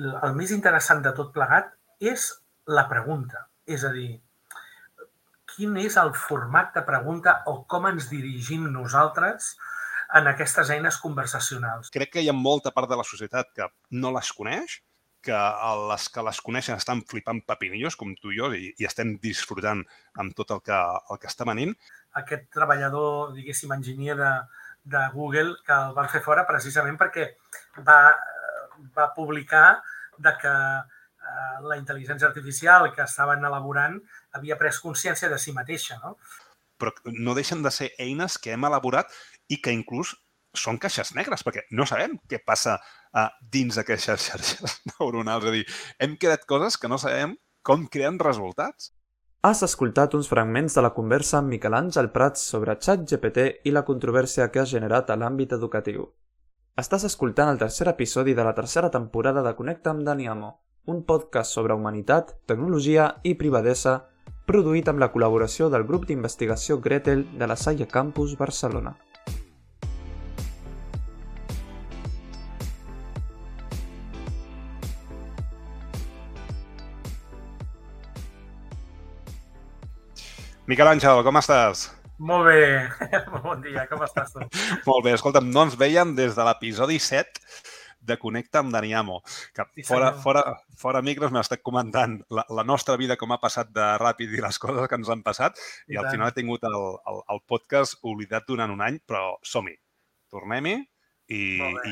el més interessant de tot plegat és la pregunta. És a dir, quin és el format de pregunta o com ens dirigim nosaltres en aquestes eines conversacionals. Crec que hi ha molta part de la societat que no les coneix, que les que les coneixen estan flipant pepinillos, com tu i jo, i, i estem disfrutant amb tot el que, el que està venint. Aquest treballador, diguéssim, enginyer de, de Google, que el van fer fora precisament perquè va, va publicar de que eh, la intel·ligència artificial que estaven elaborant havia pres consciència de si mateixa. No? Però no deixen de ser eines que hem elaborat i que inclús són caixes negres, perquè no sabem què passa uh, dins d'aquestes xarxes neuronals. És a dir, hem creat coses que no sabem com creen resultats. Has escoltat uns fragments de la conversa amb Miquel Àngel Prats sobre ChatGPT i la controvèrsia que ha generat a l'àmbit educatiu. Estàs escoltant el tercer episodi de la tercera temporada de Connecta amb Daniamo, un podcast sobre humanitat, tecnologia i privadesa produït amb la col·laboració del grup d'investigació Gretel de la Salle Campus Barcelona. Miquel Àngel, com estàs? Molt bé, bon dia, com estàs tu? Molt bé, escolta'm, no ens veiem des de l'episodi 7 de Connecta amb Daniamo, que sí, fora, fora, fora micros m'ha estat comentant la, la nostra vida com ha passat de ràpid i les coses que ens han passat i, i al final he tingut el, el, el podcast oblidat durant un any, però som-hi, tornem-hi i,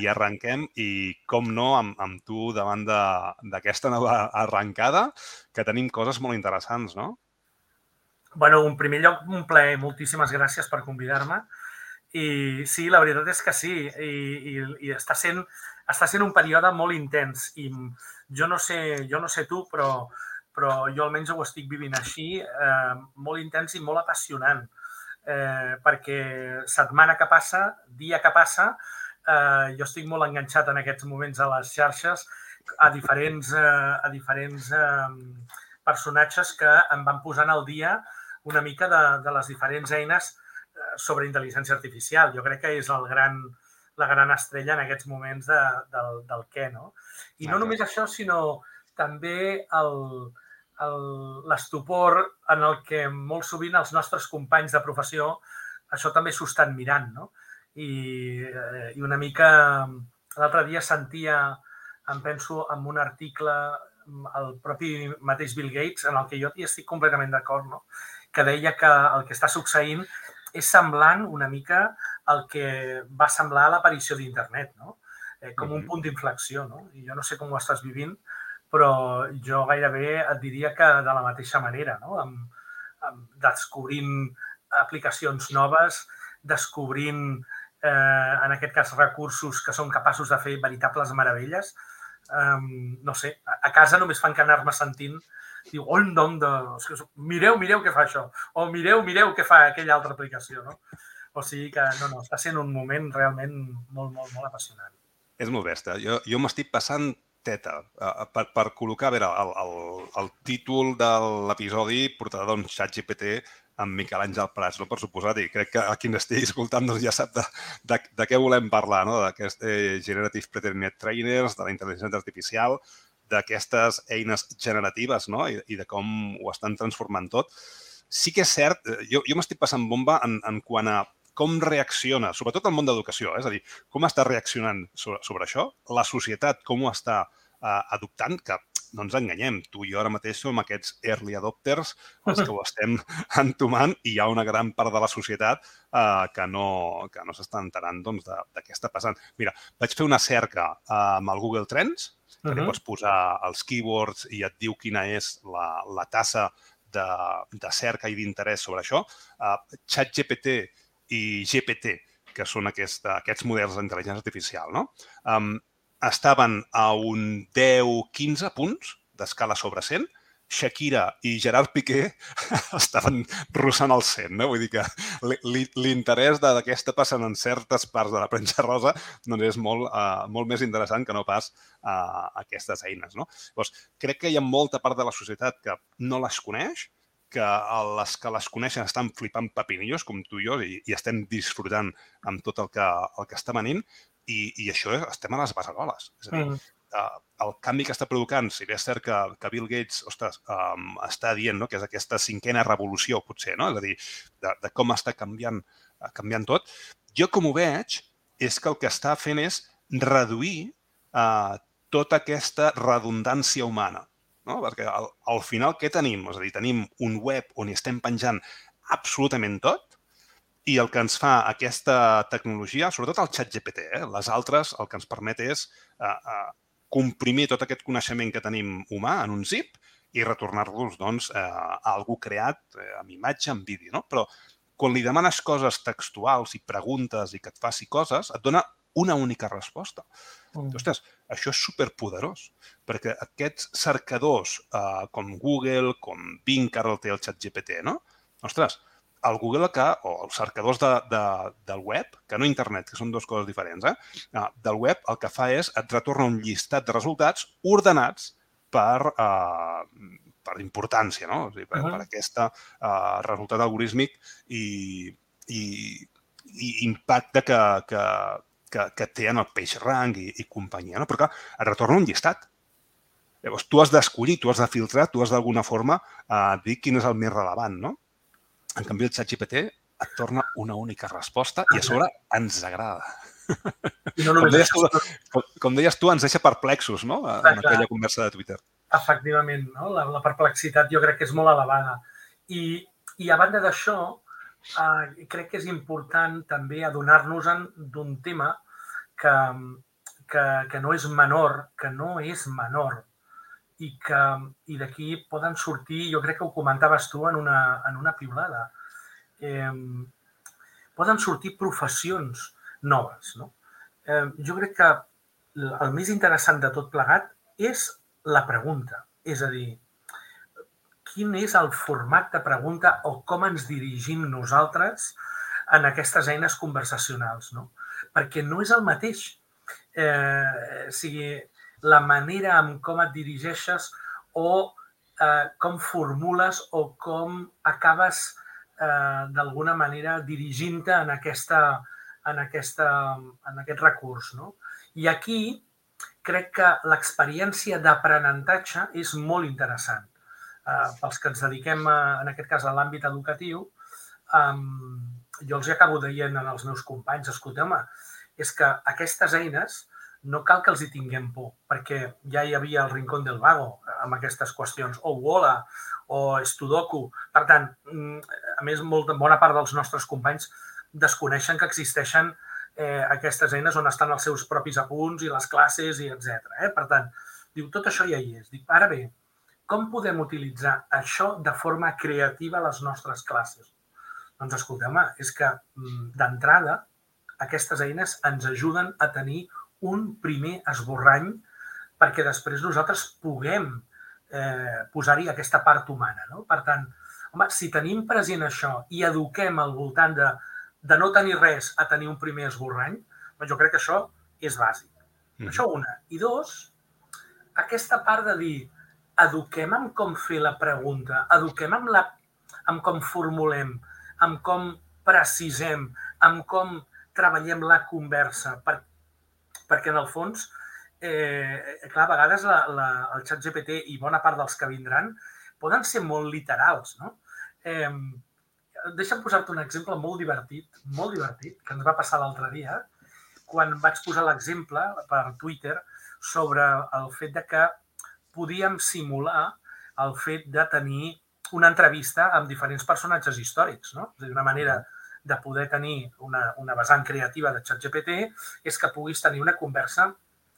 i arrenquem i com no amb, amb tu davant d'aquesta nova arrencada que tenim coses molt interessants, no? Bueno, en primer lloc, un plaer. Moltíssimes gràcies per convidar-me. I sí, la veritat és que sí. I, i, i està, sent, està sent un període molt intens. I jo no sé, jo no sé tu, però, però jo almenys ho estic vivint així, eh, molt intens i molt apassionant. Eh, perquè setmana que passa, dia que passa, eh, jo estic molt enganxat en aquests moments a les xarxes a diferents, eh, a diferents eh, personatges que em van posant al dia una mica de, de les diferents eines eh, sobre intel·ligència artificial. Jo crec que és el gran, la gran estrella en aquests moments de, del, del què, no? I no només això, sinó també l'estupor en el que molt sovint els nostres companys de professió això també s'ho estan mirant, no? I, eh, i una mica l'altre dia sentia, em penso, en un article el propi mateix Bill Gates, en el que jo hi estic completament d'acord, no? Que deia que el que està succeint és semblant una mica al que va semblar l'aparició d'internet, no? Eh, com un punt d'inflexió. No? I jo no sé com ho estàs vivint, però jo gairebé et diria que de la mateixa manera, no? amb, amb descobrint aplicacions noves, descobrint, eh, en aquest cas, recursos que són capaços de fer veritables meravelles. Um, no sé, a casa només fan que anar-me sentint diu, on nom de... Mireu, mireu què fa això. O mireu, mireu què fa aquella altra aplicació, no? O sigui que, no, no, està sent un moment realment molt, molt, molt apassionant. És molt bèstia. Jo, jo m'estic passant teta uh, per, per col·locar, a veure, el, el, el títol de l'episodi portarà d'un xat GPT amb Miquel Àngel Prats, no? per suposat, i crec que a qui estigui escoltant doncs, ja sap de, de, de què volem parlar, no? d'aquest eh, Generative Pre-Trained Trainers, de la intel·ligència artificial, d'aquestes eines generatives no? I, i de com ho estan transformant tot. Sí que és cert, eh, jo, jo m'estic passant bomba en, en quant a com reacciona, sobretot el món d'educació, eh? és a dir, com està reaccionant sobre, sobre això, la societat com ho està eh, adoptant, que no ens enganyem, tu i jo ara mateix som aquests early adopters, els que ho estem entomant, i hi ha una gran part de la societat eh, que no, que no s'està enterant doncs, de, de què està passant. Mira, vaig fer una cerca eh, amb el Google Trends, que uh -huh. li pots posar els keywords i et diu quina és la, la tassa de, de cerca i d'interès sobre això. Uh, ChatGPT i GPT, que són aquest, aquests models d'intel·ligència artificial, no? Um, estaven a un 10-15 punts d'escala sobre 100 Shakira i Gerard Piqué estaven russant el 100, no? Vull dir que l'interès està passant en certes parts de la premsa rosa doncs és molt, uh, molt més interessant que no pas uh, aquestes eines, no? Llavors, crec que hi ha molta part de la societat que no les coneix, que les que les coneixen estan flipant pepinillos, com tu i jo, i, i estem disfrutant amb tot el que, el que està venint, i, i això estem a les basagoles. És a dir, mm. uh, el canvi que està provocant, si bé és cert que, que Bill Gates ostres, um, està dient no? que és aquesta cinquena revolució, potser, no? és a dir, de, de com està canviant, uh, canviant tot, jo com ho veig és que el que està fent és reduir uh, tota aquesta redundància humana. No? Perquè al, al final què tenim? És a dir, tenim un web on hi estem penjant absolutament tot i el que ens fa aquesta tecnologia, sobretot el xat GPT, eh? les altres, el que ens permet és uh, uh, comprimir tot aquest coneixement que tenim humà en un zip i retornar-los doncs, eh, a algú creat eh, amb imatge, amb vídeo. No? Però quan li demanes coses textuals i preguntes i que et faci coses, et dona una única resposta. Mm. Ostres, això és superpoderós, perquè aquests cercadors eh, com Google, com Bing, que ara el té el xat GPT, no? Ostres, el Google que, o els cercadors de, de, del web, que no internet, que són dues coses diferents, eh? Ah, del web el que fa és et retorna un llistat de resultats ordenats per, eh, per importància, no? O sigui, per, uh -huh. per aquest eh, resultat algorítmic i, i, i impacte que, que, que, que té en el page rank i, i companyia, no? Però clar, et retorna un llistat. Llavors, tu has d'escollir, tu has de filtrar, tu has d'alguna forma eh, dir quin és el més relevant, no? En canvi, el xat GPT et torna una única resposta i a sobre ens agrada. No com, deies tu, com, com deies tu, ens deixa perplexos, no?, en Clar. aquella conversa de Twitter. Efectivament, no? la, la perplexitat jo crec que és molt elevada. I, i a banda d'això, eh, crec que és important també adonar-nos d'un tema que, que, que no és menor, que no és menor, i que i d'aquí poden sortir, jo crec que ho comentaves tu en una, en una piulada, eh, poden sortir professions noves. No? Eh, jo crec que el més interessant de tot plegat és la pregunta, és a dir, quin és el format de pregunta o com ens dirigim nosaltres en aquestes eines conversacionals, no? Perquè no és el mateix. Eh, o sigui, la manera en com et dirigeixes o eh, com formules o com acabes eh, d'alguna manera dirigint-te en, aquesta, en, aquesta, en aquest recurs. No? I aquí crec que l'experiència d'aprenentatge és molt interessant. Eh, pels que ens dediquem, a, en aquest cas, a l'àmbit educatiu, eh, jo els acabo dient als meus companys, escolteu home, és que aquestes eines no cal que els hi tinguem por, perquè ja hi havia el Rincón del Vago amb aquestes qüestions, o Wola, o Studoku. Per tant, mm, a més, molta, bona part dels nostres companys desconeixen que existeixen eh, aquestes eines on estan els seus propis apunts i les classes i etc. Eh? Per tant, diu, tot això ja hi és. Dic, ara bé, com podem utilitzar això de forma creativa a les nostres classes? Doncs escolteu és que mm, d'entrada aquestes eines ens ajuden a tenir un primer esborrany perquè després nosaltres puguem eh, posar-hi aquesta part humana. No? Per tant, home, si tenim present això i eduquem al voltant de, de no tenir res a tenir un primer esborrany, doncs jo crec que això és bàsic. Mm. Això una. I dos, aquesta part de dir eduquem en com fer la pregunta, eduquem en, la, en com formulem, en com precisem, en com treballem la conversa, per, perquè en el fons, eh, clar, a vegades la, la, el xat GPT i bona part dels que vindran poden ser molt literals, no? Eh, deixa'm posar-te un exemple molt divertit, molt divertit, que ens va passar l'altre dia, quan vaig posar l'exemple per Twitter sobre el fet de que podíem simular el fet de tenir una entrevista amb diferents personatges històrics, no? És a dir, una manera de poder tenir una, una vessant creativa de ChatGPT és que puguis tenir una conversa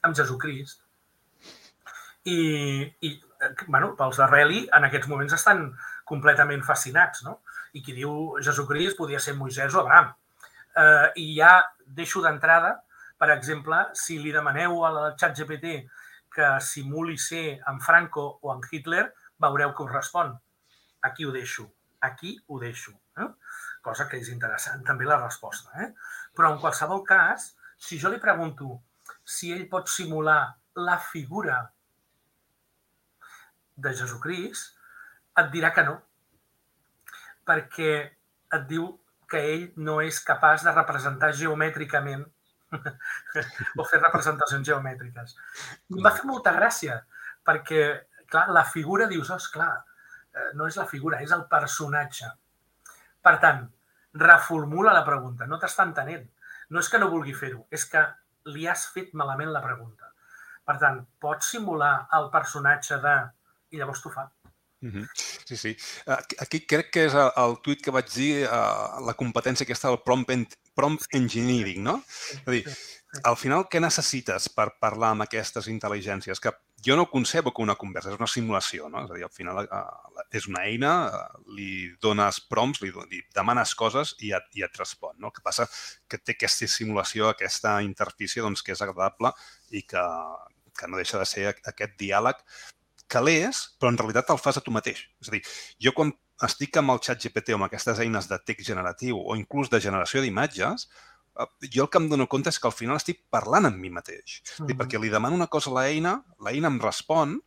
amb Jesucrist. I, i bueno, pels de Reli en aquests moments estan completament fascinats, no? I qui diu Jesucrist podia ser Moisès o Abraham. Eh, I ja deixo d'entrada, per exemple, si li demaneu a la ChatGPT que simuli ser en Franco o en Hitler, veureu que us respon. Aquí ho deixo. Aquí ho deixo. Eh? Cosa que és interessant també la resposta. Eh? Però en qualsevol cas, si jo li pregunto si ell pot simular la figura de Jesucrist, et dirà que no, perquè et diu que ell no és capaç de representar geomètricament o fer representacions geomètriques. Em va fer molta gràcia, perquè, clar, la figura, dius, oh, clar, eh, no és la figura, és el personatge. Per tant, reformula la pregunta, no t'està entenent. No és que no vulgui fer-ho, és que li has fet malament la pregunta. Per tant, pots simular el personatge de... i llavors t'ho fa. Sí, sí. Aquí crec que és el, el tuit que vaig dir, uh, la competència aquesta del prompt, prompt engineering, no? És a dir, al final, què necessites per parlar amb aquestes intel·ligències? Que jo no concebo que una conversa és una simulació, no? És a dir, al final uh, és una eina, li dones prompts, li, li demanes coses i et, i et respon, no? El que passa que té aquesta simulació, aquesta interfície, doncs, que és agradable i que, que no deixa de ser aquest diàleg que l'és, però en realitat el fas a tu mateix. És a dir, jo quan estic amb el xat GPT o amb aquestes eines de text generatiu o inclús de generació d'imatges, eh, jo el que em dono compte és que al final estic parlant amb mi mateix. Uh -huh. perquè li demano una cosa a l'eina, l'eina em respon,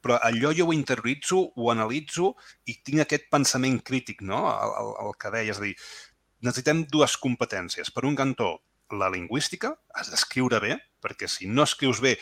però allò jo ho interioritzo, ho analitzo i tinc aquest pensament crític, no?, el, el, el que deia. És a dir, necessitem dues competències. Per un cantó, la lingüística, has d'escriure bé, perquè si no escrius bé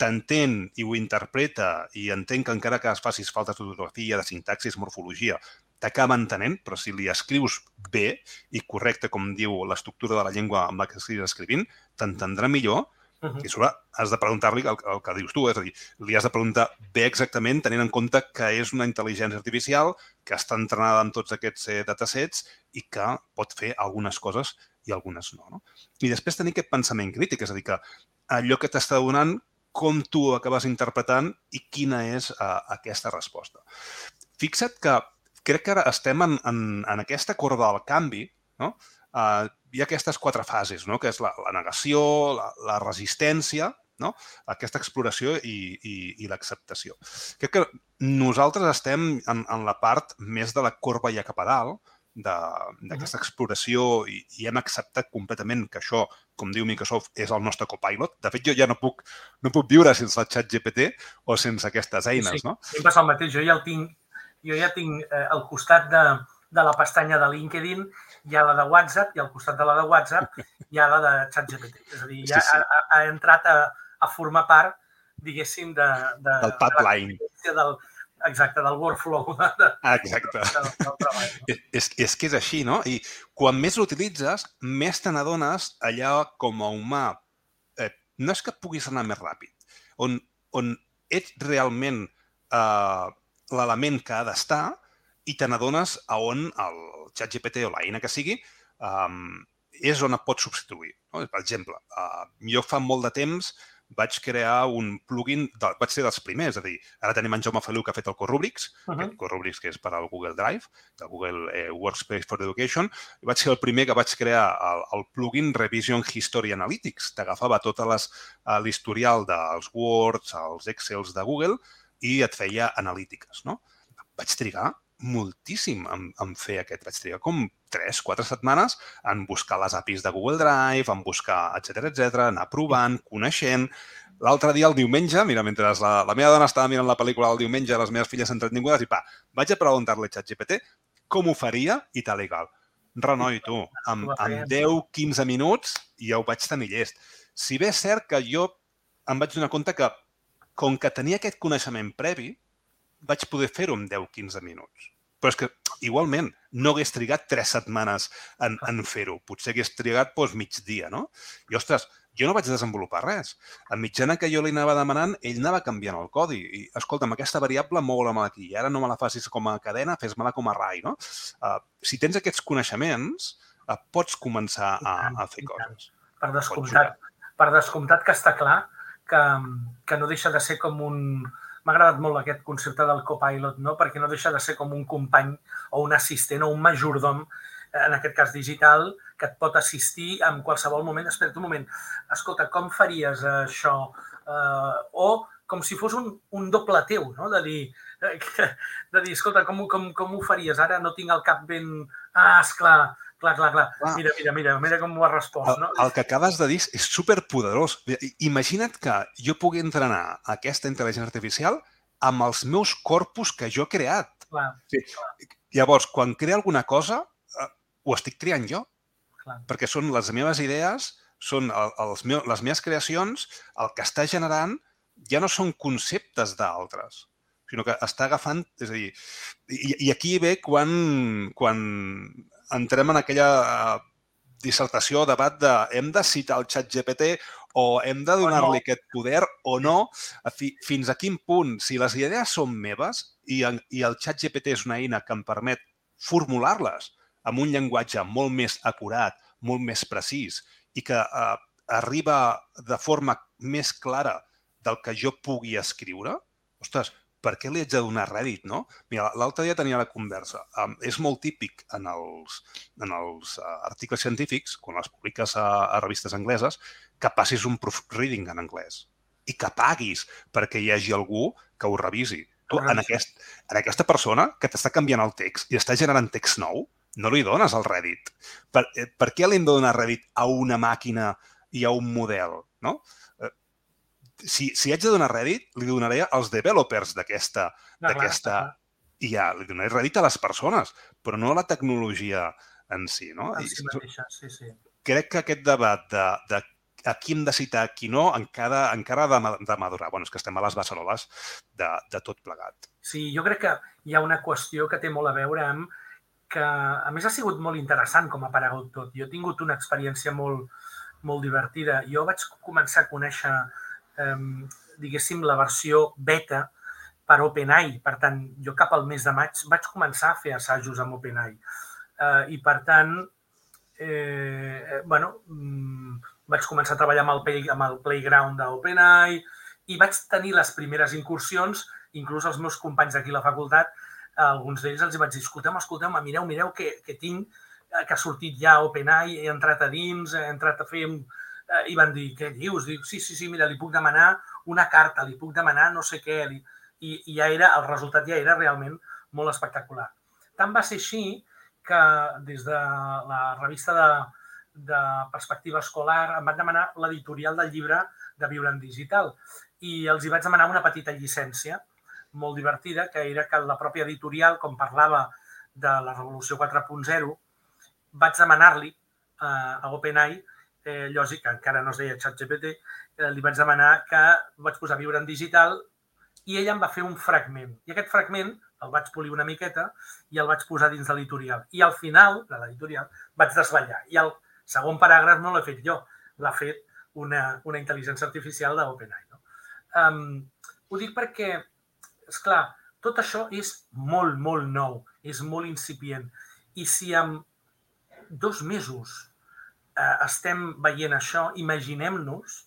t'entén i ho interpreta i entén que encara que es facis falta d'ortografia, de sintaxis, morfologia, t'acaba entenent, però si li escrius bé i correcte, com diu l'estructura de la llengua amb la que estiguis escrivint, t'entendrà millor Uh -huh. I sobre has de preguntar-li el, el que dius tu, és a dir, li has de preguntar bé exactament tenint en compte que és una intel·ligència artificial que està entrenada amb tots aquests eh, datasets i que pot fer algunes coses i algunes no, no. I després tenir aquest pensament crític, és a dir, que allò que t'està donant com tu ho acabes interpretant i quina és uh, aquesta resposta. Fixa't que crec que ara estem en, en, en aquesta corda del canvi, no? Uh, hi ha aquestes quatre fases, no? que és la, la negació, la, la resistència, no? aquesta exploració i, i, i l'acceptació. Crec que nosaltres estem en, en la part més de la corba ja cap a dalt, d'aquesta exploració i, i hem acceptat completament que això, com diu Microsoft, és el nostre copilot. De fet, jo ja no puc, no puc viure sense el xat GPT o sense aquestes eines, sí, no? Sí, passa el mateix. Jo ja el tinc, jo ja tinc eh, al costat de, de la pestanya de LinkedIn hi ha la de WhatsApp i al costat de la de WhatsApp hi ha la de ChatGPT. És a dir, ja sí, sí. Ha, ha entrat a, a formar part, diguéssim, de, de, del pipeline. De la, del, exacte, del workflow. De, exacte. De, del treball, no? és, és que és així, no? I quan més l'utilitzes, més te n'adones allà com a humà. Eh, no és que puguis anar més ràpid. On, on ets realment eh, l'element que ha d'estar i te n'adones a on el xat GPT o l'eina que sigui um, és on et pot substituir. No? Per exemple, uh, jo fa molt de temps vaig crear un plugin, de, vaig ser dels primers, és a dir, ara tenim en Jaume Feliu que ha fet el Corrubrics, uh -huh. aquest Corrubrics que és per al Google Drive, del Google eh, Workspace for Education, i vaig ser el primer que vaig crear el, el plugin Revision History Analytics. T'agafava tot eh, l'historial dels Words, els Excels de Google i et feia analítiques, no? Vaig trigar moltíssim en, en fer aquest. Vaig trigar com 3-4 setmanes en buscar les APIs de Google Drive, en buscar, etc etc, anar provant, coneixent. L'altre dia, el diumenge, mira, mentre la, la meva dona estava mirant la pel·lícula el diumenge, les meves filles entretingudes, i pa, vaig a preguntar-li a ChatGPT com ho faria i tal i cal. Renoi, tu, amb, amb 10-15 minuts ja ho vaig tenir llest. Si bé és cert que jo em vaig donar compte que, com que tenia aquest coneixement previ, vaig poder fer-ho en 10-15 minuts. Però és que, igualment, no hagués trigat tres setmanes en, en fer-ho. Potser hagués trigat doncs, mig dia, no? I, ostres, jo no vaig desenvolupar res. A mitjana que jo li anava demanant, ell anava canviant el codi. I, escolta'm, aquesta variable mou-la aquí. Ara no me la facis com a cadena, fes-me-la com a rai, no? Uh, si tens aquests coneixements, uh, pots començar a, a fer coses. Per descomptat, per descomptat que està clar que, que no deixa de ser com un, m'ha agradat molt aquest concepte del copilot, no? perquè no deixa de ser com un company o un assistent o un majordom, en aquest cas digital, que et pot assistir en qualsevol moment. Espera un moment, escolta, com faries això? Uh, o com si fos un, un doble teu, no? de dir, de dir escolta, com, com, com ho faries? Ara no tinc el cap ben... Ah, esclar, Clar, clar, clar. clar. Mira, mira, mira, mira com ho ha respost. No? El, el que acabes de dir és superpoderós. Imagina't que jo pugui entrenar aquesta intel·ligència artificial amb els meus corpus que jo he creat. Clar, sí. clar. Llavors, quan crea alguna cosa, eh, ho estic triant jo. Clar. Perquè són les meves idees, són el, els meu, les meves creacions, el que està generant ja no són conceptes d'altres, sinó que està agafant... És a dir, i, i aquí ve quan, quan entrem en aquella eh, dissertació, debat de hem de citar el xat GPT o hem de donar-li no. aquest poder o no, fi, fins a quin punt, si les idees són meves i, i el xat GPT és una eina que em permet formular-les amb un llenguatge molt més acurat, molt més precís i que eh, arriba de forma més clara del que jo pugui escriure, ostres, per què li haig de donar rèdit, no? Mira, l'altre dia tenia la conversa. Um, és molt típic en els, en els uh, articles científics, quan els publiques a, a revistes angleses, que passis un proofreading en anglès i que paguis perquè hi hagi algú que ho revisi. Tu, en, aquest, en aquesta persona que t'està canviant el text i està generant text nou, no li dones el Reddit. Per, eh, per què li hem de donar Reddit a una màquina i a un model? No? Si, si haig de donar Reddit, li donaré als developers d'aquesta... d'aquesta I ja, li donaré Reddit a les persones, però no a la tecnologia en si. No? En si mateixa, sí, sí. Crec que aquest debat de, de a qui hem de citar, a qui no, encara, encara ha de, de madurar. Bueno, és que estem a les bassaroles de, de tot plegat. Sí, jo crec que hi ha una qüestió que té molt a veure amb que, a més, ha sigut molt interessant com ha aparegut tot. Jo he tingut una experiència molt, molt divertida. Jo vaig començar a conèixer, eh, diguéssim, la versió beta per OpenAI. Per tant, jo cap al mes de maig vaig començar a fer assajos amb OpenAI. Eh, I, per tant, eh, bueno, mm, vaig començar a treballar amb el, play, amb el playground d'OpenAI i vaig tenir les primeres incursions, inclús els meus companys d'aquí a la facultat, alguns d'ells els vaig dir, escolteu, escolteu, mireu, mireu que, que tinc, eh, que ha sortit ja OpenAI, he entrat a dins, he entrat a fer... Eh, I van dir, què dius? Dic, sí, sí, sí, mira, li puc demanar una carta, li puc demanar no sé què. Li... I, I ja era, el resultat ja era realment molt espectacular. Tant va ser així que des de la revista de, de perspectiva escolar, em van demanar l'editorial del llibre de Viure en Digital i els hi vaig demanar una petita llicència molt divertida, que era que la pròpia editorial, com parlava de la Revolució 4.0, vaig demanar-li eh, a OpenAI, eh, lògic, que encara no es deia ChatGPT, eh, li vaig demanar que vaig posar Viure en Digital i ella em va fer un fragment. I aquest fragment el vaig polir una miqueta i el vaig posar dins de l'editorial. I al final de l'editorial vaig desvetllar. I el segon paràgraf no l'he fet jo, l'ha fet una, una intel·ligència artificial d'OpenAI. No? Um, ho dic perquè, és clar, tot això és molt, molt nou, és molt incipient. I si en dos mesos eh, estem veient això, imaginem-nos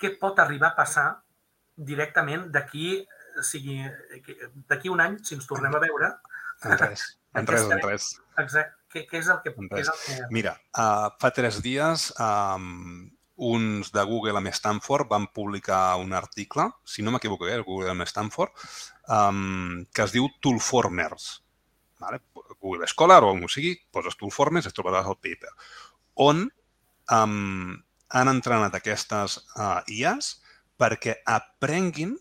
què pot arribar a passar directament d'aquí sigui d'aquí un any, si ens tornem a veure... En res, en res, en res. Exacte. Què, què, és el que, què és el que... Mira, uh, fa tres dies um, uns de Google amb Stanford van publicar un article, si no m'equivoco, eh, Google amb Stanford, um, que es diu Toolformers. Vale? Google Scholar o on ho sigui, poses Toolformers i trobaràs el paper, on um, han entrenat aquestes uh, IAs perquè aprenguin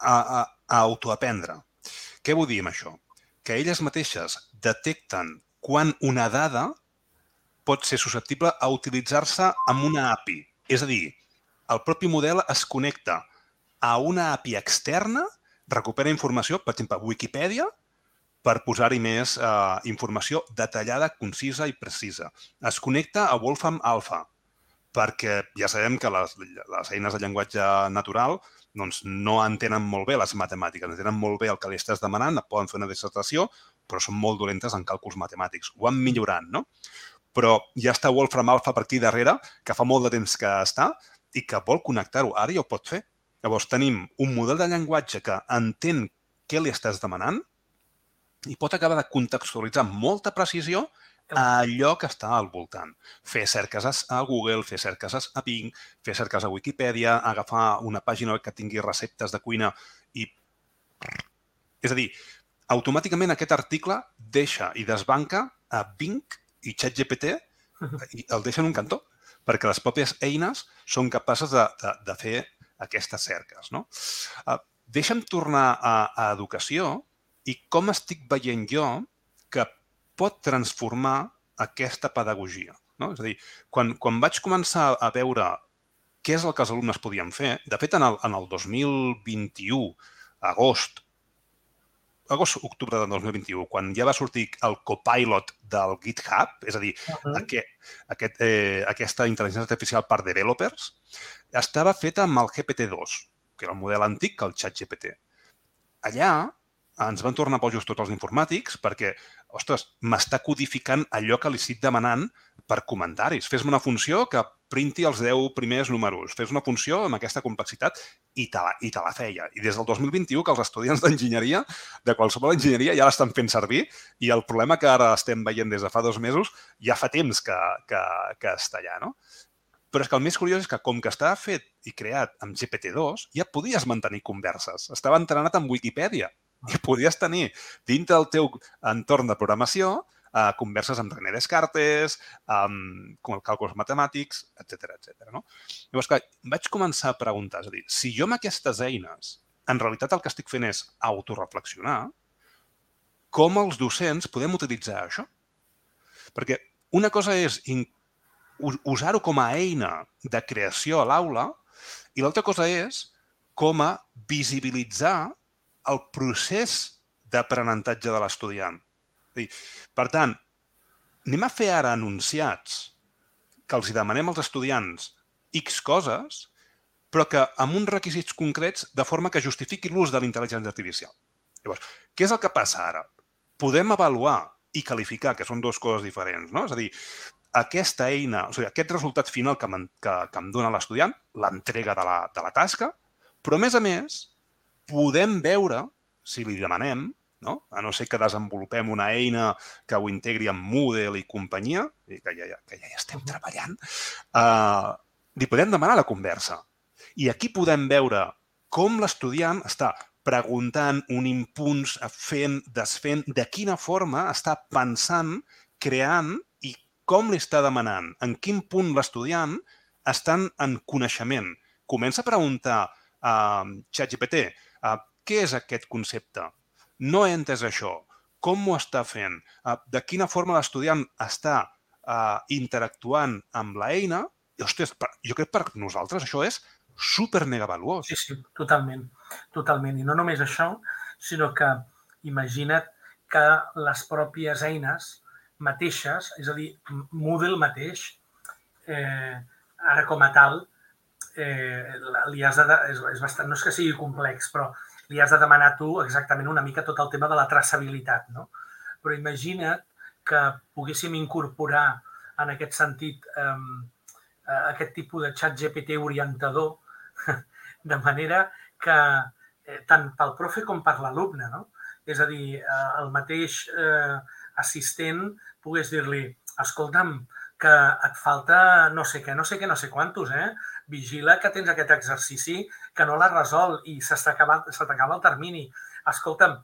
a, a, a autoaprendre. Què vull dir amb això? Que elles mateixes detecten quan una dada pot ser susceptible a utilitzar-se amb una API. És a dir, el propi model es connecta a una API externa, recupera informació, per exemple, Wikipedia, per posar-hi més eh, informació detallada, concisa i precisa. Es connecta a Wolfram Alpha, perquè ja sabem que les, les eines de llenguatge natural doncs, no entenen molt bé les matemàtiques, entenen molt bé el que li estàs demanant, poden fer una dissertació, però són molt dolentes en càlculs matemàtics. Ho van millorant, no? Però ja està Wolfram Alpha per aquí darrere, que fa molt de temps que està i que vol connectar-ho. Ara ja ho pot fer. Llavors tenim un model de llenguatge que entén què li estàs demanant i pot acabar de contextualitzar amb molta precisió allò que està al voltant. Fer cerques a Google, fer cerques a Bing, fer cerques a Wikipedia, agafar una pàgina que tingui receptes de cuina i... És a dir, automàticament aquest article deixa i desbanca a Bing i ChatGPT i el deixa en un cantó, perquè les pròpies eines són capaces de, de, de fer aquestes cerques. No? Uh, deixa'm tornar a, a educació i com estic veient jo que pot transformar aquesta pedagogia. No? És a dir, quan, quan vaig començar a veure què és el que els alumnes podien fer, de fet, en el, en el 2021, agost, agost-octubre del 2021, quan ja va sortir el copilot del GitHub, és a dir, uh -huh. aquest, aquest, eh, aquesta intel·ligència artificial per developers, estava feta amb el GPT-2, que era el model antic el xat GPT. Allà ens van tornar pojos tots els informàtics perquè, ostres, m'està codificant allò que li estic demanant per comentaris. Fes-me una funció que printi els 10 primers números. Fes una funció amb aquesta complexitat i te la, i te la feia. I des del 2021 que els estudiants d'enginyeria, de qualsevol enginyeria, ja l'estan fent servir i el problema que ara estem veient des de fa dos mesos ja fa temps que, que, que està allà, no? Però és que el més curiós és que com que estava fet i creat amb GPT-2, ja podies mantenir converses. Estava entrenat amb Wikipedia i podies tenir dintre del teu entorn de programació uh, converses amb René Descartes, amb càlculs matemàtics, etc etc. no? Llavors, clar, vaig començar a preguntar, és a dir, si jo amb aquestes eines, en realitat el que estic fent és autoreflexionar, com els docents podem utilitzar això? Perquè una cosa és usar-ho com a eina de creació a l'aula i l'altra cosa és com a visibilitzar el procés d'aprenentatge de l'estudiant. Per tant, anem a fer ara anunciats que els demanem als estudiants X coses, però que amb uns requisits concrets de forma que justifiqui l'ús de la intel·ligència artificial. Llavors, què és el que passa ara? Podem avaluar i qualificar, que són dues coses diferents, no? És a dir, aquesta eina, o sigui, aquest resultat final que, que, que em dona l'estudiant, l'entrega de, la, de la tasca, però, a més a més, podem veure, si li demanem, no? a no ser que desenvolupem una eina que ho integri amb Moodle i companyia, i que ja, ja, que ja hi estem treballant, uh, li podem demanar la conversa. I aquí podem veure com l'estudiant està preguntant, un impuls, fent, desfent, de quina forma està pensant, creant i com li està demanant, en quin punt l'estudiant estan en coneixement. Comença a preguntar a uh, ChatGPT, uh, què és aquest concepte? no he entès això, com m'ho està fent, uh, de quina forma l'estudiant està uh, interactuant amb l'eina, jo crec per nosaltres això és super. Sí, sí, totalment, totalment. I no només això, sinó que imagina't que les pròpies eines mateixes, és a dir, Moodle mateix, eh, ara com a tal, eh, li has de, és, és bastant, no és que sigui complex, però li has de demanar tu exactament una mica tot el tema de la traçabilitat. No? Però imagina't que poguéssim incorporar en aquest sentit eh, aquest tipus de xat GPT orientador de manera que eh, tant pel profe com per l'alumne, no? És a dir, eh, el mateix eh, assistent pogués dir-li escolta'm, que et falta no sé què, no sé què, no sé quantos, eh? Vigila que tens aquest exercici que no l'has resolt i se t'acaba el termini. Escolta'm,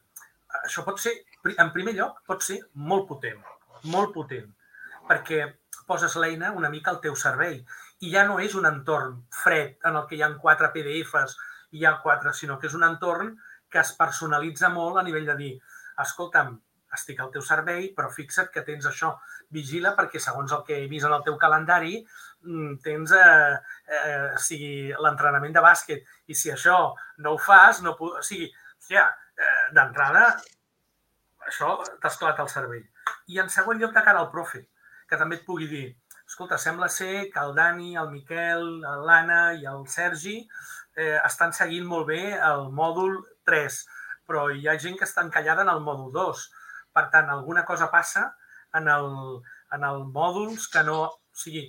això pot ser, en primer lloc, pot ser molt potent, molt potent, perquè poses l'eina una mica al teu servei i ja no és un entorn fred en el que hi ha quatre PDFs i hi ha quatre, sinó que és un entorn que es personalitza molt a nivell de dir, escolta'm, estic al teu servei, però fixa't que tens això. Vigila perquè segons el que he vist en el teu calendari tens eh, eh, o sigui, l'entrenament de bàsquet i si això no ho fas, no o sigui, hòstia, eh, d'entrada això t'esclata el cervell. I en segon lloc de cara al profe, que també et pugui dir, escolta, sembla ser que el Dani, el Miquel, l'Anna i el Sergi eh, estan seguint molt bé el mòdul 3, però hi ha gent que està encallada en el mòdul 2 per tant, alguna cosa passa en el, en el mòduls que no... O sigui,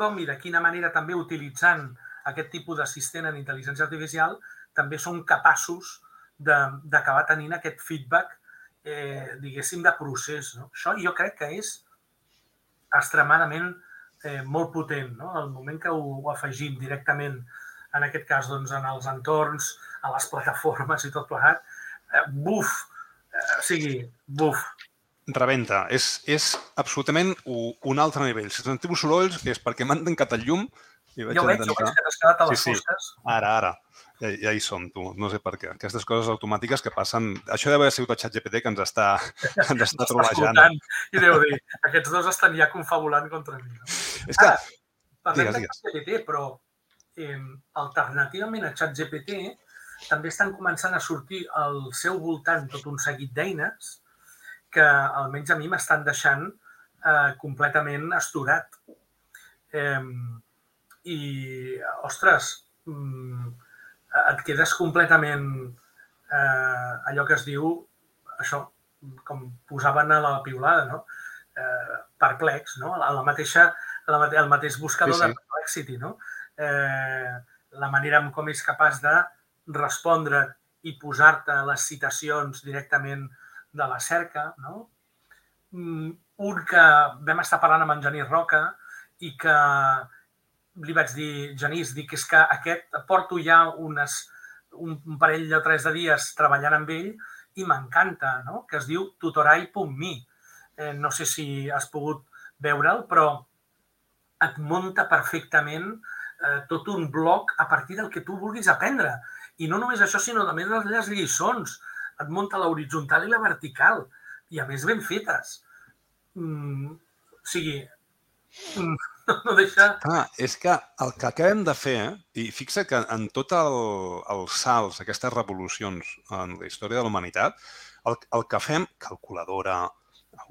com i de quina manera també utilitzant aquest tipus d'assistent en intel·ligència artificial també són capaços d'acabar tenint aquest feedback, eh, diguéssim, de procés. No? Això jo crec que és extremadament eh, molt potent. No? El moment que ho, ho afegim directament, en aquest cas, doncs, en els entorns, a les plataformes i tot plegat, eh, buf, o sigui, buf. Rebenta. És, és absolutament un altre nivell. Si sentiu sorolls és perquè m'han tancat el llum i vaig jo veig, jo veig que t'has quedat a les sí, fosques. Sí. Ara, ara. Ja, ja hi som, tu. No sé per què. Aquestes coses automàtiques que passen... Això deu haver sigut el xat GPT que ens està, ens està trolejant. I deu dir, aquests dos estan ja confabulant contra mi. No? És que... Ara, parlem digues, de ChatGPT, però eh, alternativament a ChatGPT també estan començant a sortir al seu voltant tot un seguit d'eines que almenys a mi m'estan deixant eh, completament esturat. Eh, I, ostres, mm, et quedes completament eh, allò que es diu, això, com posaven a la piulada, no? Eh, perplex, no? A la mateixa, a la, el mateix buscador sí, sí. de Perplexity, no? Eh, la manera en com és capaç de respondre i posar-te les citacions directament de la cerca, no? Mm, un que vam estar parlant amb en Genís Roca i que li vaig dir, Genís, dic, és que aquest porto ja unes, un, parell o tres de dies treballant amb ell i m'encanta, no? que es diu tutorai.me. Eh, no sé si has pogut veure'l, però et munta perfectament eh, tot un bloc a partir del que tu vulguis aprendre. I no només això, sinó també les lliçons. Et munta l'horitzontal i la vertical. I a més ben fetes. Mm, o sigui, mm, no deixa... Ah, és que el que acabem de fer, eh? i fixa que en tot el, els salts, aquestes revolucions en la història de la humanitat, el, el que fem, calculadora,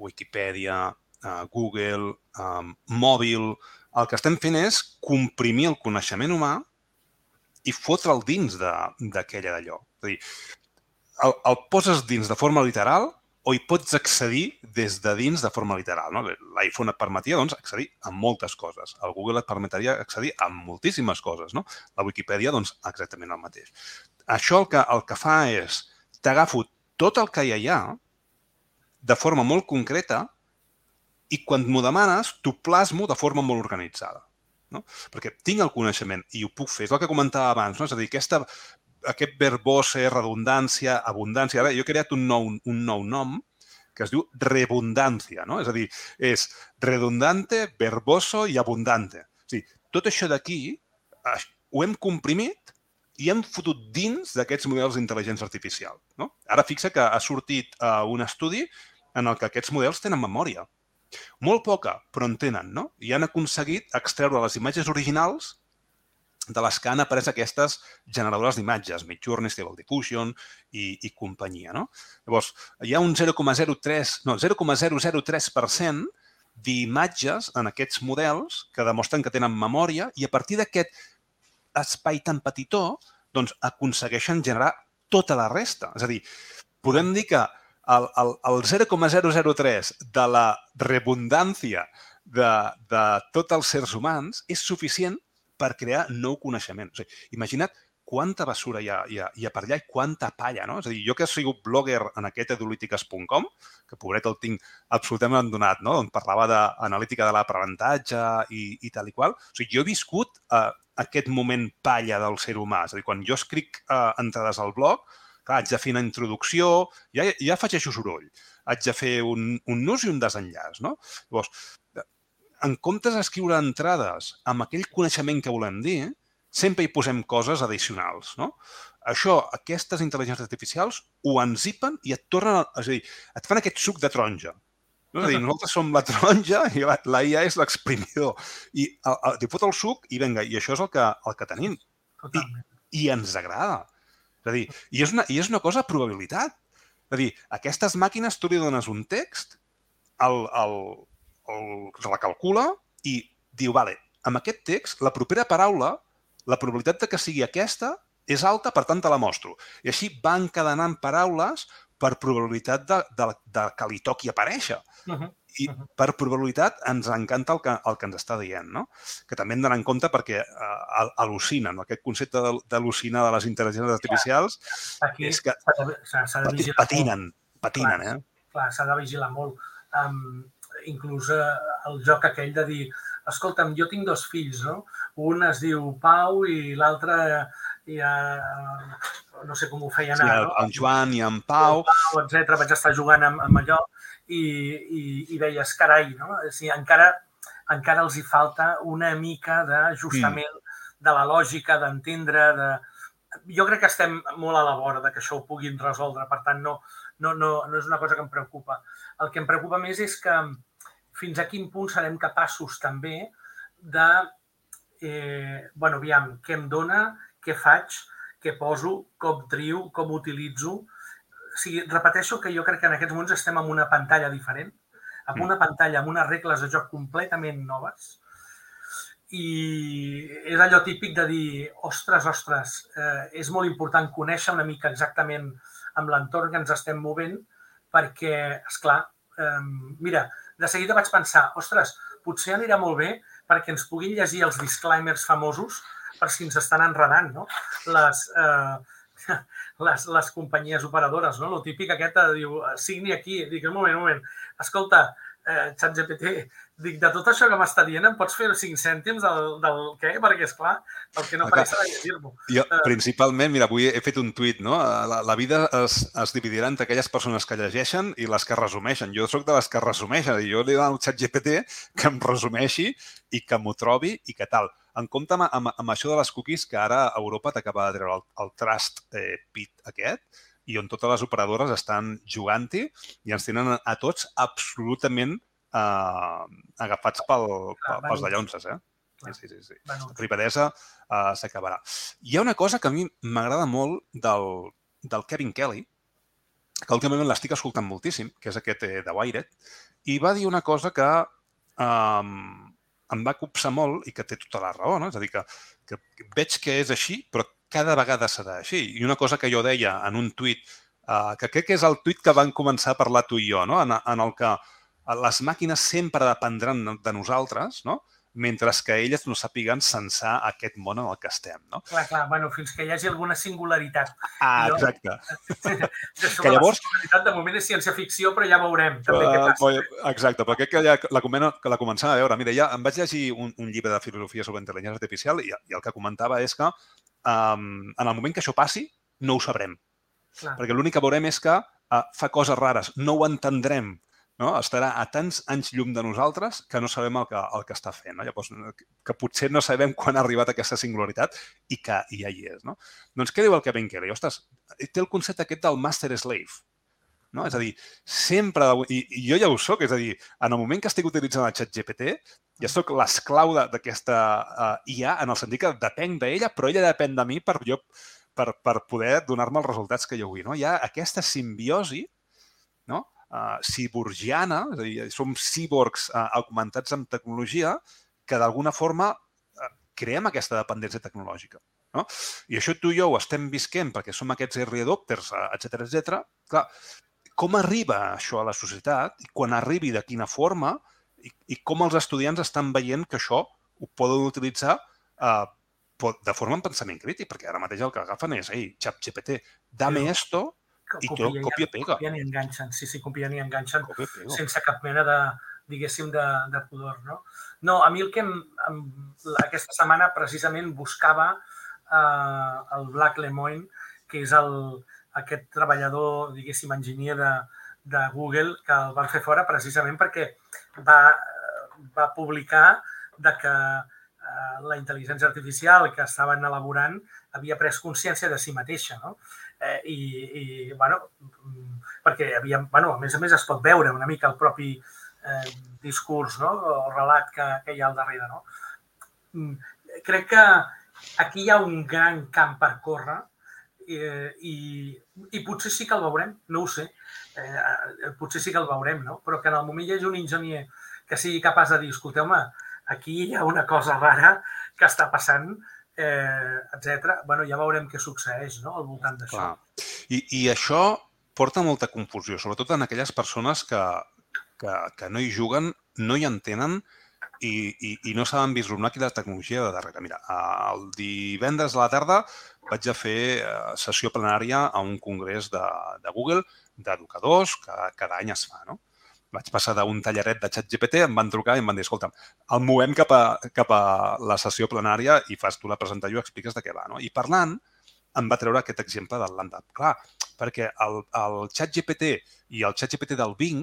Wikipedia, uh, Google, um, mòbil, el que estem fent és comprimir el coneixement humà i fotre'l dins d'aquella d'allò. És a dir, el, el poses dins de forma literal o hi pots accedir des de dins de forma literal. No? L'iPhone et permetia doncs, accedir a moltes coses. El Google et permetria accedir a moltíssimes coses. No? La Wikipedia, doncs, exactament el mateix. Això el que, el que fa és t'agafo tot el que hi ha de forma molt concreta i quan m'ho demanes, t'ho plasmo de forma molt organitzada. No? Perquè tinc el coneixement i ho puc fer. És el que comentava abans, no? és a dir, aquesta aquest verbose, redundància, abundància. Ara, jo he creat un nou, un nou nom que es diu rebundància, no? És a dir, és redundante, verboso i abundante. O sigui, tot això d'aquí ho hem comprimit i hem fotut dins d'aquests models d'intel·ligència artificial. No? Ara fixa que ha sortit uh, un estudi en el que aquests models tenen memòria. Molt poca, però en tenen, no? I han aconseguit extreure les imatges originals de les que han après aquestes generadores d'imatges, Midjourney, Stable Diffusion i, i companyia. No? Llavors, hi ha un 0,03 no, 0,003% d'imatges en aquests models que demostren que tenen memòria i a partir d'aquest espai tan petitó doncs, aconsegueixen generar tota la resta. És a dir, podem dir que el, el, el 0,003 de la redundància de, de tots els sers humans és suficient per crear nou coneixement. O sigui, imagina't quanta basura hi ha, hi, ha, hi ha per allà i quanta palla, no? És a dir, jo que he sigut blogger en aquest edulítiques.com, que pobret el tinc absolutament abandonat, no? On parlava d'analítica de l'aprenentatge i, i tal i qual. O sigui, jo he viscut uh, aquest moment palla del ser humà. És a dir, quan jo escric uh, entrades al blog, clar, haig de fer una introducció, ja, ja afegeixo soroll, haig de fer un, un nus i un desenllaç, no? Llavors, en comptes d'escriure entrades amb aquell coneixement que volem dir, sempre hi posem coses addicionals. No? Això, aquestes intel·ligències artificials ho enzipen i et tornen, a, és a dir, et fan aquest suc de taronja. No? És a dir, nosaltres som la taronja i la, la IA és l'exprimidor. I t'hi fot el suc i vinga, i això és el que, el que tenim. I, I ens agrada. És a dir, i és una, i és una cosa de probabilitat. És a dir, aquestes màquines tu li dones un text, el, el, el, la calcula i diu, vale, amb aquest text, la propera paraula, la probabilitat de que sigui aquesta és alta, per tant, te la mostro. I així va encadenant paraules per probabilitat de, de, de que li toqui aparèixer. Uh -huh. I per probabilitat ens encanta el que, el que ens està dient, no? Que també hem d'anar en compte perquè uh, al·lucina, no? Aquest concepte d'al·lucina de les intel·ligències artificials Aquí és que s'ha de vigilar patinen, patinen, clar, eh? Clar, s'ha de vigilar molt. Um, inclús eh, el joc aquell de dir escolta'm, jo tinc dos fills, no? Un es diu Pau i l'altre ja no sé com ho feien sí, ara, no? el Joan i en Pau. El Pau, etc. Vaig estar jugant amb, amb allò i, i, i veies, carai, no? O sigui, encara, encara els hi falta una mica d'ajustament mm. de la lògica, d'entendre, de, jo crec que estem molt a la vora de que això ho puguin resoldre, per tant, no, no, no, no és una cosa que em preocupa. El que em preocupa més és que fins a quin punt serem capaços també de, eh, bueno, aviam, què em dona, què faig, què poso, com trio, com utilitzo. O sigui, repeteixo que jo crec que en aquests moments estem en una pantalla diferent, amb mm. una pantalla amb unes regles de joc completament noves, i és allò típic de dir, ostres, ostres, eh, és molt important conèixer una mica exactament amb l'entorn que ens estem movent, perquè, és clar, eh, mira, de seguida vaig pensar, ostres, potser anirà molt bé perquè ens puguin llegir els disclaimers famosos per si ens estan enredant, no? Les, eh, les, les companyies operadores, no? Lo típic aquest diu, signi aquí, dic, un moment, un moment, escolta, eh, ChatGPT, dic, de tot això que m'està dient, em pots fer 5 cèntims del, del què? Perquè, és clar, el que no faré serà llegir-m'ho. Jo, uh, principalment, mira, avui he fet un tuit, no? La, la vida es, es dividirà entre aquelles persones que llegeixen i les que resumeixen. Jo sóc de les que resumeixen i jo li dono al xat GPT que em resumeixi i que m'ho trobi i que tal. En compte amb, amb, amb això de les cookies, que ara Europa t'acaba de treure el, el trust eh, pit aquest, i on totes les operadores estan jugant-hi i ens tenen a tots absolutament eh, agafats pel, pel, pels dallonses, eh? Sí, sí, sí. sí. La privadesa uh, s'acabarà. Hi ha una cosa que a mi m'agrada molt del, del Kevin Kelly, que últimament l'estic escoltant moltíssim, que és aquest eh, de Wired, i va dir una cosa que um, em va copsar molt i que té tota la raó, no? És a dir, que, que veig que és així, però cada vegada serà així. I una cosa que jo deia en un tuit, uh, que crec que és el tuit que van començar a parlar tu i jo, no? en, en el que les màquines sempre dependran de nosaltres, no? mentre que elles no sàpiguen censar aquest món en el que estem. No? Clar, clar, bueno, fins que hi hagi alguna singularitat. Ah, exacte. Jo, que llavors... La singularitat de moment és ciència-ficció, però ja veurem també uh, què passa. Exacte, perquè que ja la, comena, que la començava a veure. Mira, ja em vaig llegir un, un llibre de filosofia sobre intel·ligència artificial i, i el que comentava és que um, en el moment que això passi, no ho sabrem. Clar. Perquè l'únic que veurem és que uh, fa coses rares, no ho entendrem, no? estarà a tants anys llum de nosaltres que no sabem el que, el que està fent. No? Llavors, que potser no sabem quan ha arribat aquesta singularitat i que ja hi és. No? Doncs què diu el Kevin Kelly? Ostres, té el concepte aquest del master slave. No? És a dir, sempre, i, i jo ja ho soc, és a dir, en el moment que estic utilitzant el xat GPT, ja sóc l'esclau d'aquesta uh, IA en el sentit que depenc d'ella, però ella depèn de mi per, jo, per, per poder donar-me els resultats que jo vull. No? Hi ha aquesta simbiosi no? uh, ciborgiana, és a dir, som cíborgs uh, augmentats amb tecnologia que d'alguna forma uh, creem aquesta dependència tecnològica. No? I això tu i jo ho estem visquent perquè som aquests early adopters, etc etc. Clar, com arriba això a la societat i quan arribi de quina forma i, i com els estudiants estan veient que això ho poden utilitzar uh, de forma en pensament crític, perquè ara mateix el que agafen és, ei, xap GPT, dame esto i tot copia-pega. Copien i enganxen, sí, sí, copien i enganxen sense cap mena de, diguéssim, de, de pudor, no? No, a mi el que em, em, aquesta setmana precisament buscava eh, el Black Lemoyne, que és el, aquest treballador, diguéssim, enginyer de, de Google, que el van fer fora precisament perquè va, va publicar de que eh, la intel·ligència artificial que estaven elaborant havia pres consciència de si mateixa, no? eh, i, i bueno, perquè havia, bueno, a més a més es pot veure una mica el propi eh, discurs no? o relat que, que hi ha al darrere. No? Mm, crec que aquí hi ha un gran camp per córrer eh, i, i potser sí que el veurem, no ho sé, eh, potser sí que el veurem, no? però que en el moment hi hagi un enginyer que sigui capaç de dir, escolteu-me, aquí hi ha una cosa rara que està passant eh, etc. bueno, ja veurem què succeeix no? al voltant d'això. I, I això porta molta confusió, sobretot en aquelles persones que, que, que no hi juguen, no hi entenen i, i, i no saben vislumbrar quina tecnologia de darrere. Mira, el divendres a la tarda vaig a fer eh, sessió plenària a un congrés de, de Google d'educadors que cada any es fa, no? vaig passar d'un tallaret de xat GPT, em van trucar i em van dir, escolta, el movem cap a, cap a la sessió plenària i fas tu la presentació i expliques de què va. No? I parlant, em va treure aquest exemple del Lambda. Clar, perquè el, el xat GPT i el xat GPT del Bing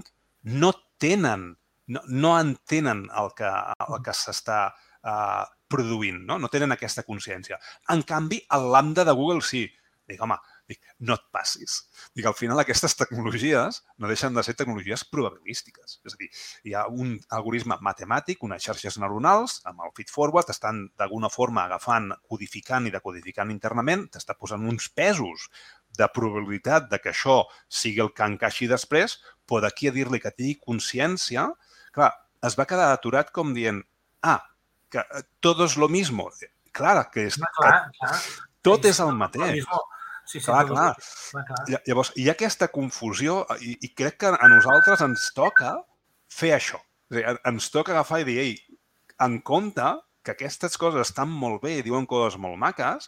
no tenen, no, no entenen el que, el que s'està uh, produint, no? No tenen aquesta consciència. En canvi, el lambda de Google sí. Dic, home, dic, no et passis. Dic, al final aquestes tecnologies no deixen de ser tecnologies probabilístiques. És a dir, hi ha un algoritme matemàtic, unes xarxes neuronals, amb el feed-forward, estan d'alguna forma agafant, codificant i decodificant internament, t'està posant uns pesos de probabilitat de que això sigui el que encaixi després, però d'aquí a dir-li que tingui consciència, clar, es va quedar aturat com dient, ah, que tot és lo mismo. Clar, que és... Clar, clar. Tot és el mateix. Sí, sí, Clar, clar. clar, clar. Lla- Llavors, hi ha aquesta confusió i, i crec que a nosaltres ens toca fer això. És a dir, en- ens toca agafar i dir, ei, en compte que aquestes coses estan molt bé i diuen coses molt maques,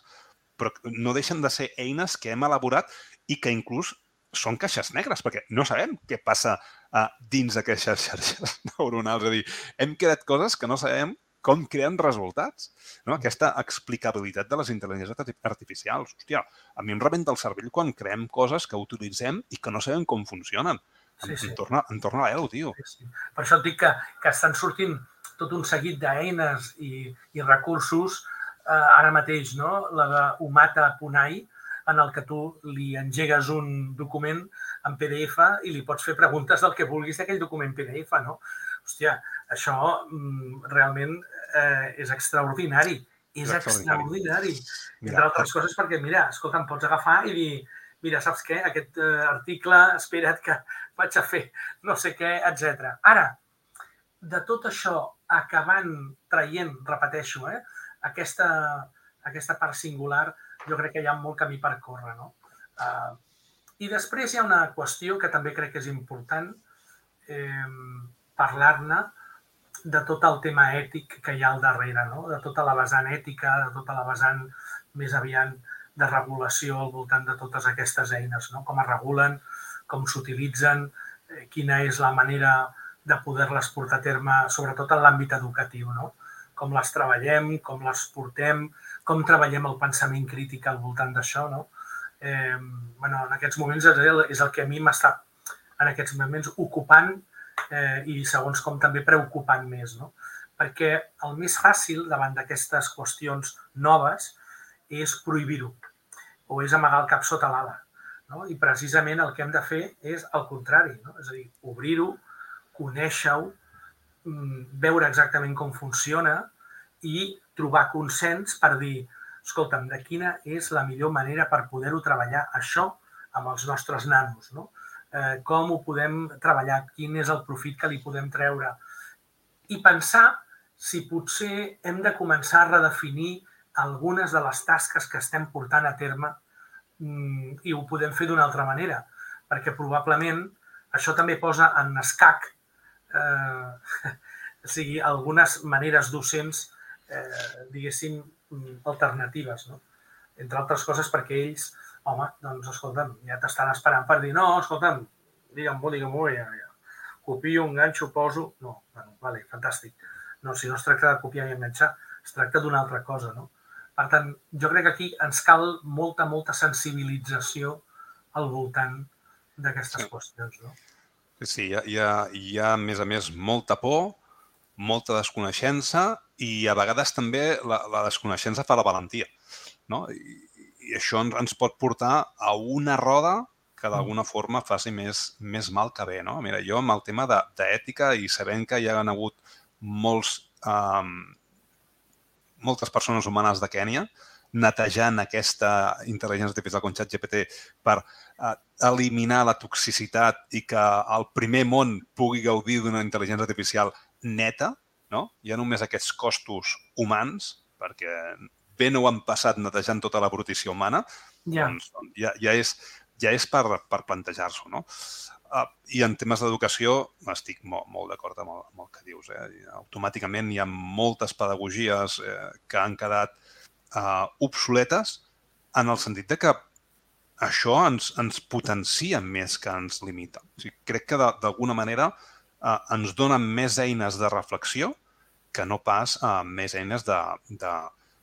però no deixen de ser eines que hem elaborat i que inclús són caixes negres, perquè no sabem què passa uh, dins d'aquestes xarxes neuronals. És a dir, hem creat coses que no sabem com creen resultats. No? Aquesta explicabilitat de les intel·ligències arti- artificials. Hòstia, a mi em rebenta el cervell quan creem coses que utilitzem i que no sabem com funcionen. Sí, Em, sí. em, torna, em torna a l'elo, tio. Sí, sí. Per això et dic que, que estan sortint tot un seguit d'eines i, i recursos eh, ara mateix, no? La de Umata.ai, en el que tu li engegues un document en PDF i li pots fer preguntes del que vulguis d'aquell document PDF, no? Hòstia, això mm, realment eh, és extraordinari. És extraordinari. extraordinari. Entre altres coses perquè, mira, escolta, em pots agafar i dir, mira, saps què? Aquest eh, article, espera't que vaig a fer no sé què, etc. Ara, de tot això, acabant traient, repeteixo, eh, aquesta, aquesta part singular, jo crec que hi ha molt camí per córrer. No? Uh, I després hi ha una qüestió que també crec que és important eh, parlar-ne de tot el tema ètic que hi ha al darrere, no? de tota la vessant ètica, de tota la vessant més aviat de regulació al voltant de totes aquestes eines, no? com es regulen, com s'utilitzen, eh, quina és la manera de poder-les portar a terme, sobretot en l'àmbit educatiu, no? com les treballem, com les portem, com treballem el pensament crític al voltant d'això. No? Eh, bueno, en aquests moments és el, és el que a mi m'està en aquests moments ocupant eh, i segons com també preocupant més. No? Perquè el més fàcil davant d'aquestes qüestions noves és prohibir-ho o és amagar el cap sota l'ala. No? I precisament el que hem de fer és el contrari, no? és a dir, obrir-ho, conèixer-ho, mm, veure exactament com funciona i trobar consens per dir, escolta'm, de quina és la millor manera per poder-ho treballar això amb els nostres nanos, no? Eh, com ho podem treballar, quin és el profit que li podem treure i pensar si potser hem de començar a redefinir algunes de les tasques que estem portant a terme mm, i ho podem fer d'una altra manera, perquè probablement això també posa en escac eh, o sigui, algunes maneres docents, eh, diguéssim, mm, alternatives, no? Entre altres coses perquè ells, home, doncs, escolta'm, ja t'estan esperant per dir, no, escolta'm, digue'm-ho, digue'm-ho, ja, ja. Copio, enganxo, poso... No, bueno, vale, fantàstic. No, si no es tracta de copiar i enganxar, es tracta d'una altra cosa, no? Per tant, jo crec que aquí ens cal molta, molta sensibilització al voltant d'aquestes Sí. qüestions, no? Sí, hi ha, hi, ha, hi ha, a més a més, molta por, molta desconeixença i a vegades també la, la desconeixença fa la valentia. No? I, I això ens, ens pot portar a una roda que d'alguna forma faci més, més mal que bé. No? Mira, jo amb el tema de- d'ètica i sabent que hi ha hagut molts, um, moltes persones humanes de Kènia netejant aquesta intel·ligència artificial com ChatGPT per eh, eliminar la toxicitat i que el primer món pugui gaudir d'una intel·ligència artificial neta, no? Hi ha només aquests costos humans, perquè bé no ho han passat netejant tota la brutícia humana, Ja, doncs ja, ja és, ja és per, per plantejar-s'ho, no? Uh, I en temes d'educació estic molt, molt d'acord amb, el- amb el que dius. Eh? Automàticament hi ha moltes pedagogies eh, que han quedat uh, obsoletes en el sentit de que això ens, ens potencia més que ens limita. O sigui, crec que d'alguna manera uh, ens donen més eines de reflexió que no pas uh, més eines de, de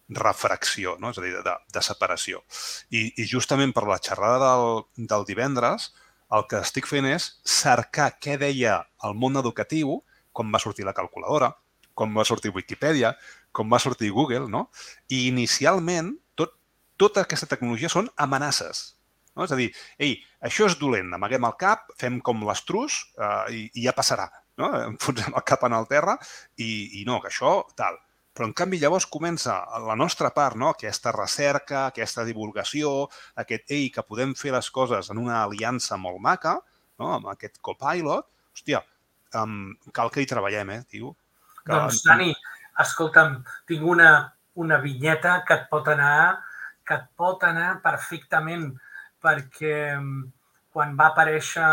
refracció, no? és a dir, de, de separació. I, I justament per la xerrada del, del divendres, el que estic fent és cercar què deia el món educatiu quan va sortir la calculadora, quan va sortir Wikipedia, com va sortir Google, no? I inicialment tot, tota aquesta tecnologia són amenaces. No? És a dir, ei, això és dolent, amaguem el cap, fem com l'estrus eh, i, i ja passarà. No? Enfonsem el cap en el terra i, i no, que això tal. Però, en canvi, llavors comença la nostra part, no? aquesta recerca, aquesta divulgació, aquest, ei, que podem fer les coses en una aliança molt maca, no? amb aquest copilot, hòstia, um, cal que hi treballem, eh, tio. Que... Doncs, Dani, escolta'm, tinc una, una vinyeta que et pot anar que et pot anar perfectament perquè quan va aparèixer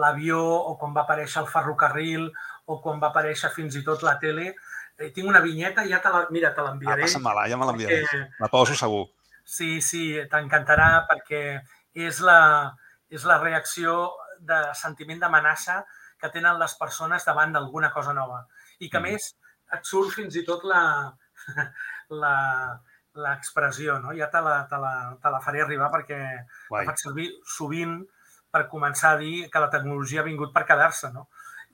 l'avió o quan va aparèixer el ferrocarril o quan va aparèixer fins i tot la tele, eh, tinc una vinyeta, ja te la, mira, te l'enviaré. Ah, passa-me-la, ja me l'enviaré. La poso segur. Sí, sí, t'encantarà perquè és la, és la reacció de sentiment d'amenaça que tenen les persones davant d'alguna cosa nova. I que, a mm. més, et surt fins i tot la, la, l'expressió, no? Ja te la, te, la, te la faré arribar perquè Guai. la faig servir sovint per començar a dir que la tecnologia ha vingut per quedar-se, no?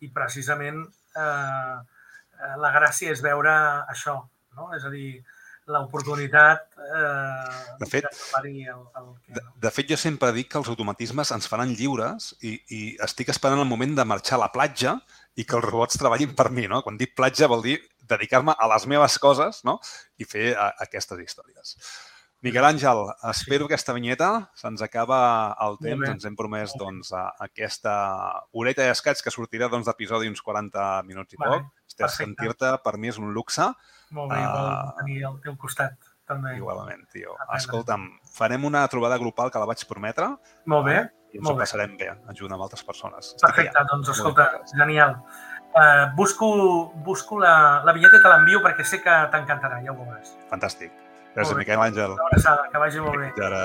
I precisament eh, eh la gràcia és veure això, no? És a dir, l'oportunitat eh, de, fet, de el, el que... De, de fet, jo sempre dic que els automatismes ens faran lliures i, i estic esperant el moment de marxar a la platja i que els robots treballin per mi, no? Quan dic platja vol dir dedicar-me a les meves coses no? i fer a, aquestes històries. Miquel Àngel, espero aquesta vinyeta. Se'ns acaba el temps. Ens hem promès doncs, a aquesta horeta i escaig que sortirà doncs, d'episodi doncs, uns 40 minuts i vale, poc. Sentir-te per mi és un luxe. Molt bé, uh, tenir al teu costat també. Igualment, tio. Escolta'm, farem una trobada grupal que la vaig prometre. Molt bé. I ens ho passarem bé, ajudant amb altres persones. Perfecte, doncs escolta, genial. Uh, busco, busco la, la vinyeta i te l'envio perquè sé que t'encantarà, ja ho veuràs. Fantàstic. Gràcies, Miquel Àngel. Una abraçada, que vagi molt bé. Ara.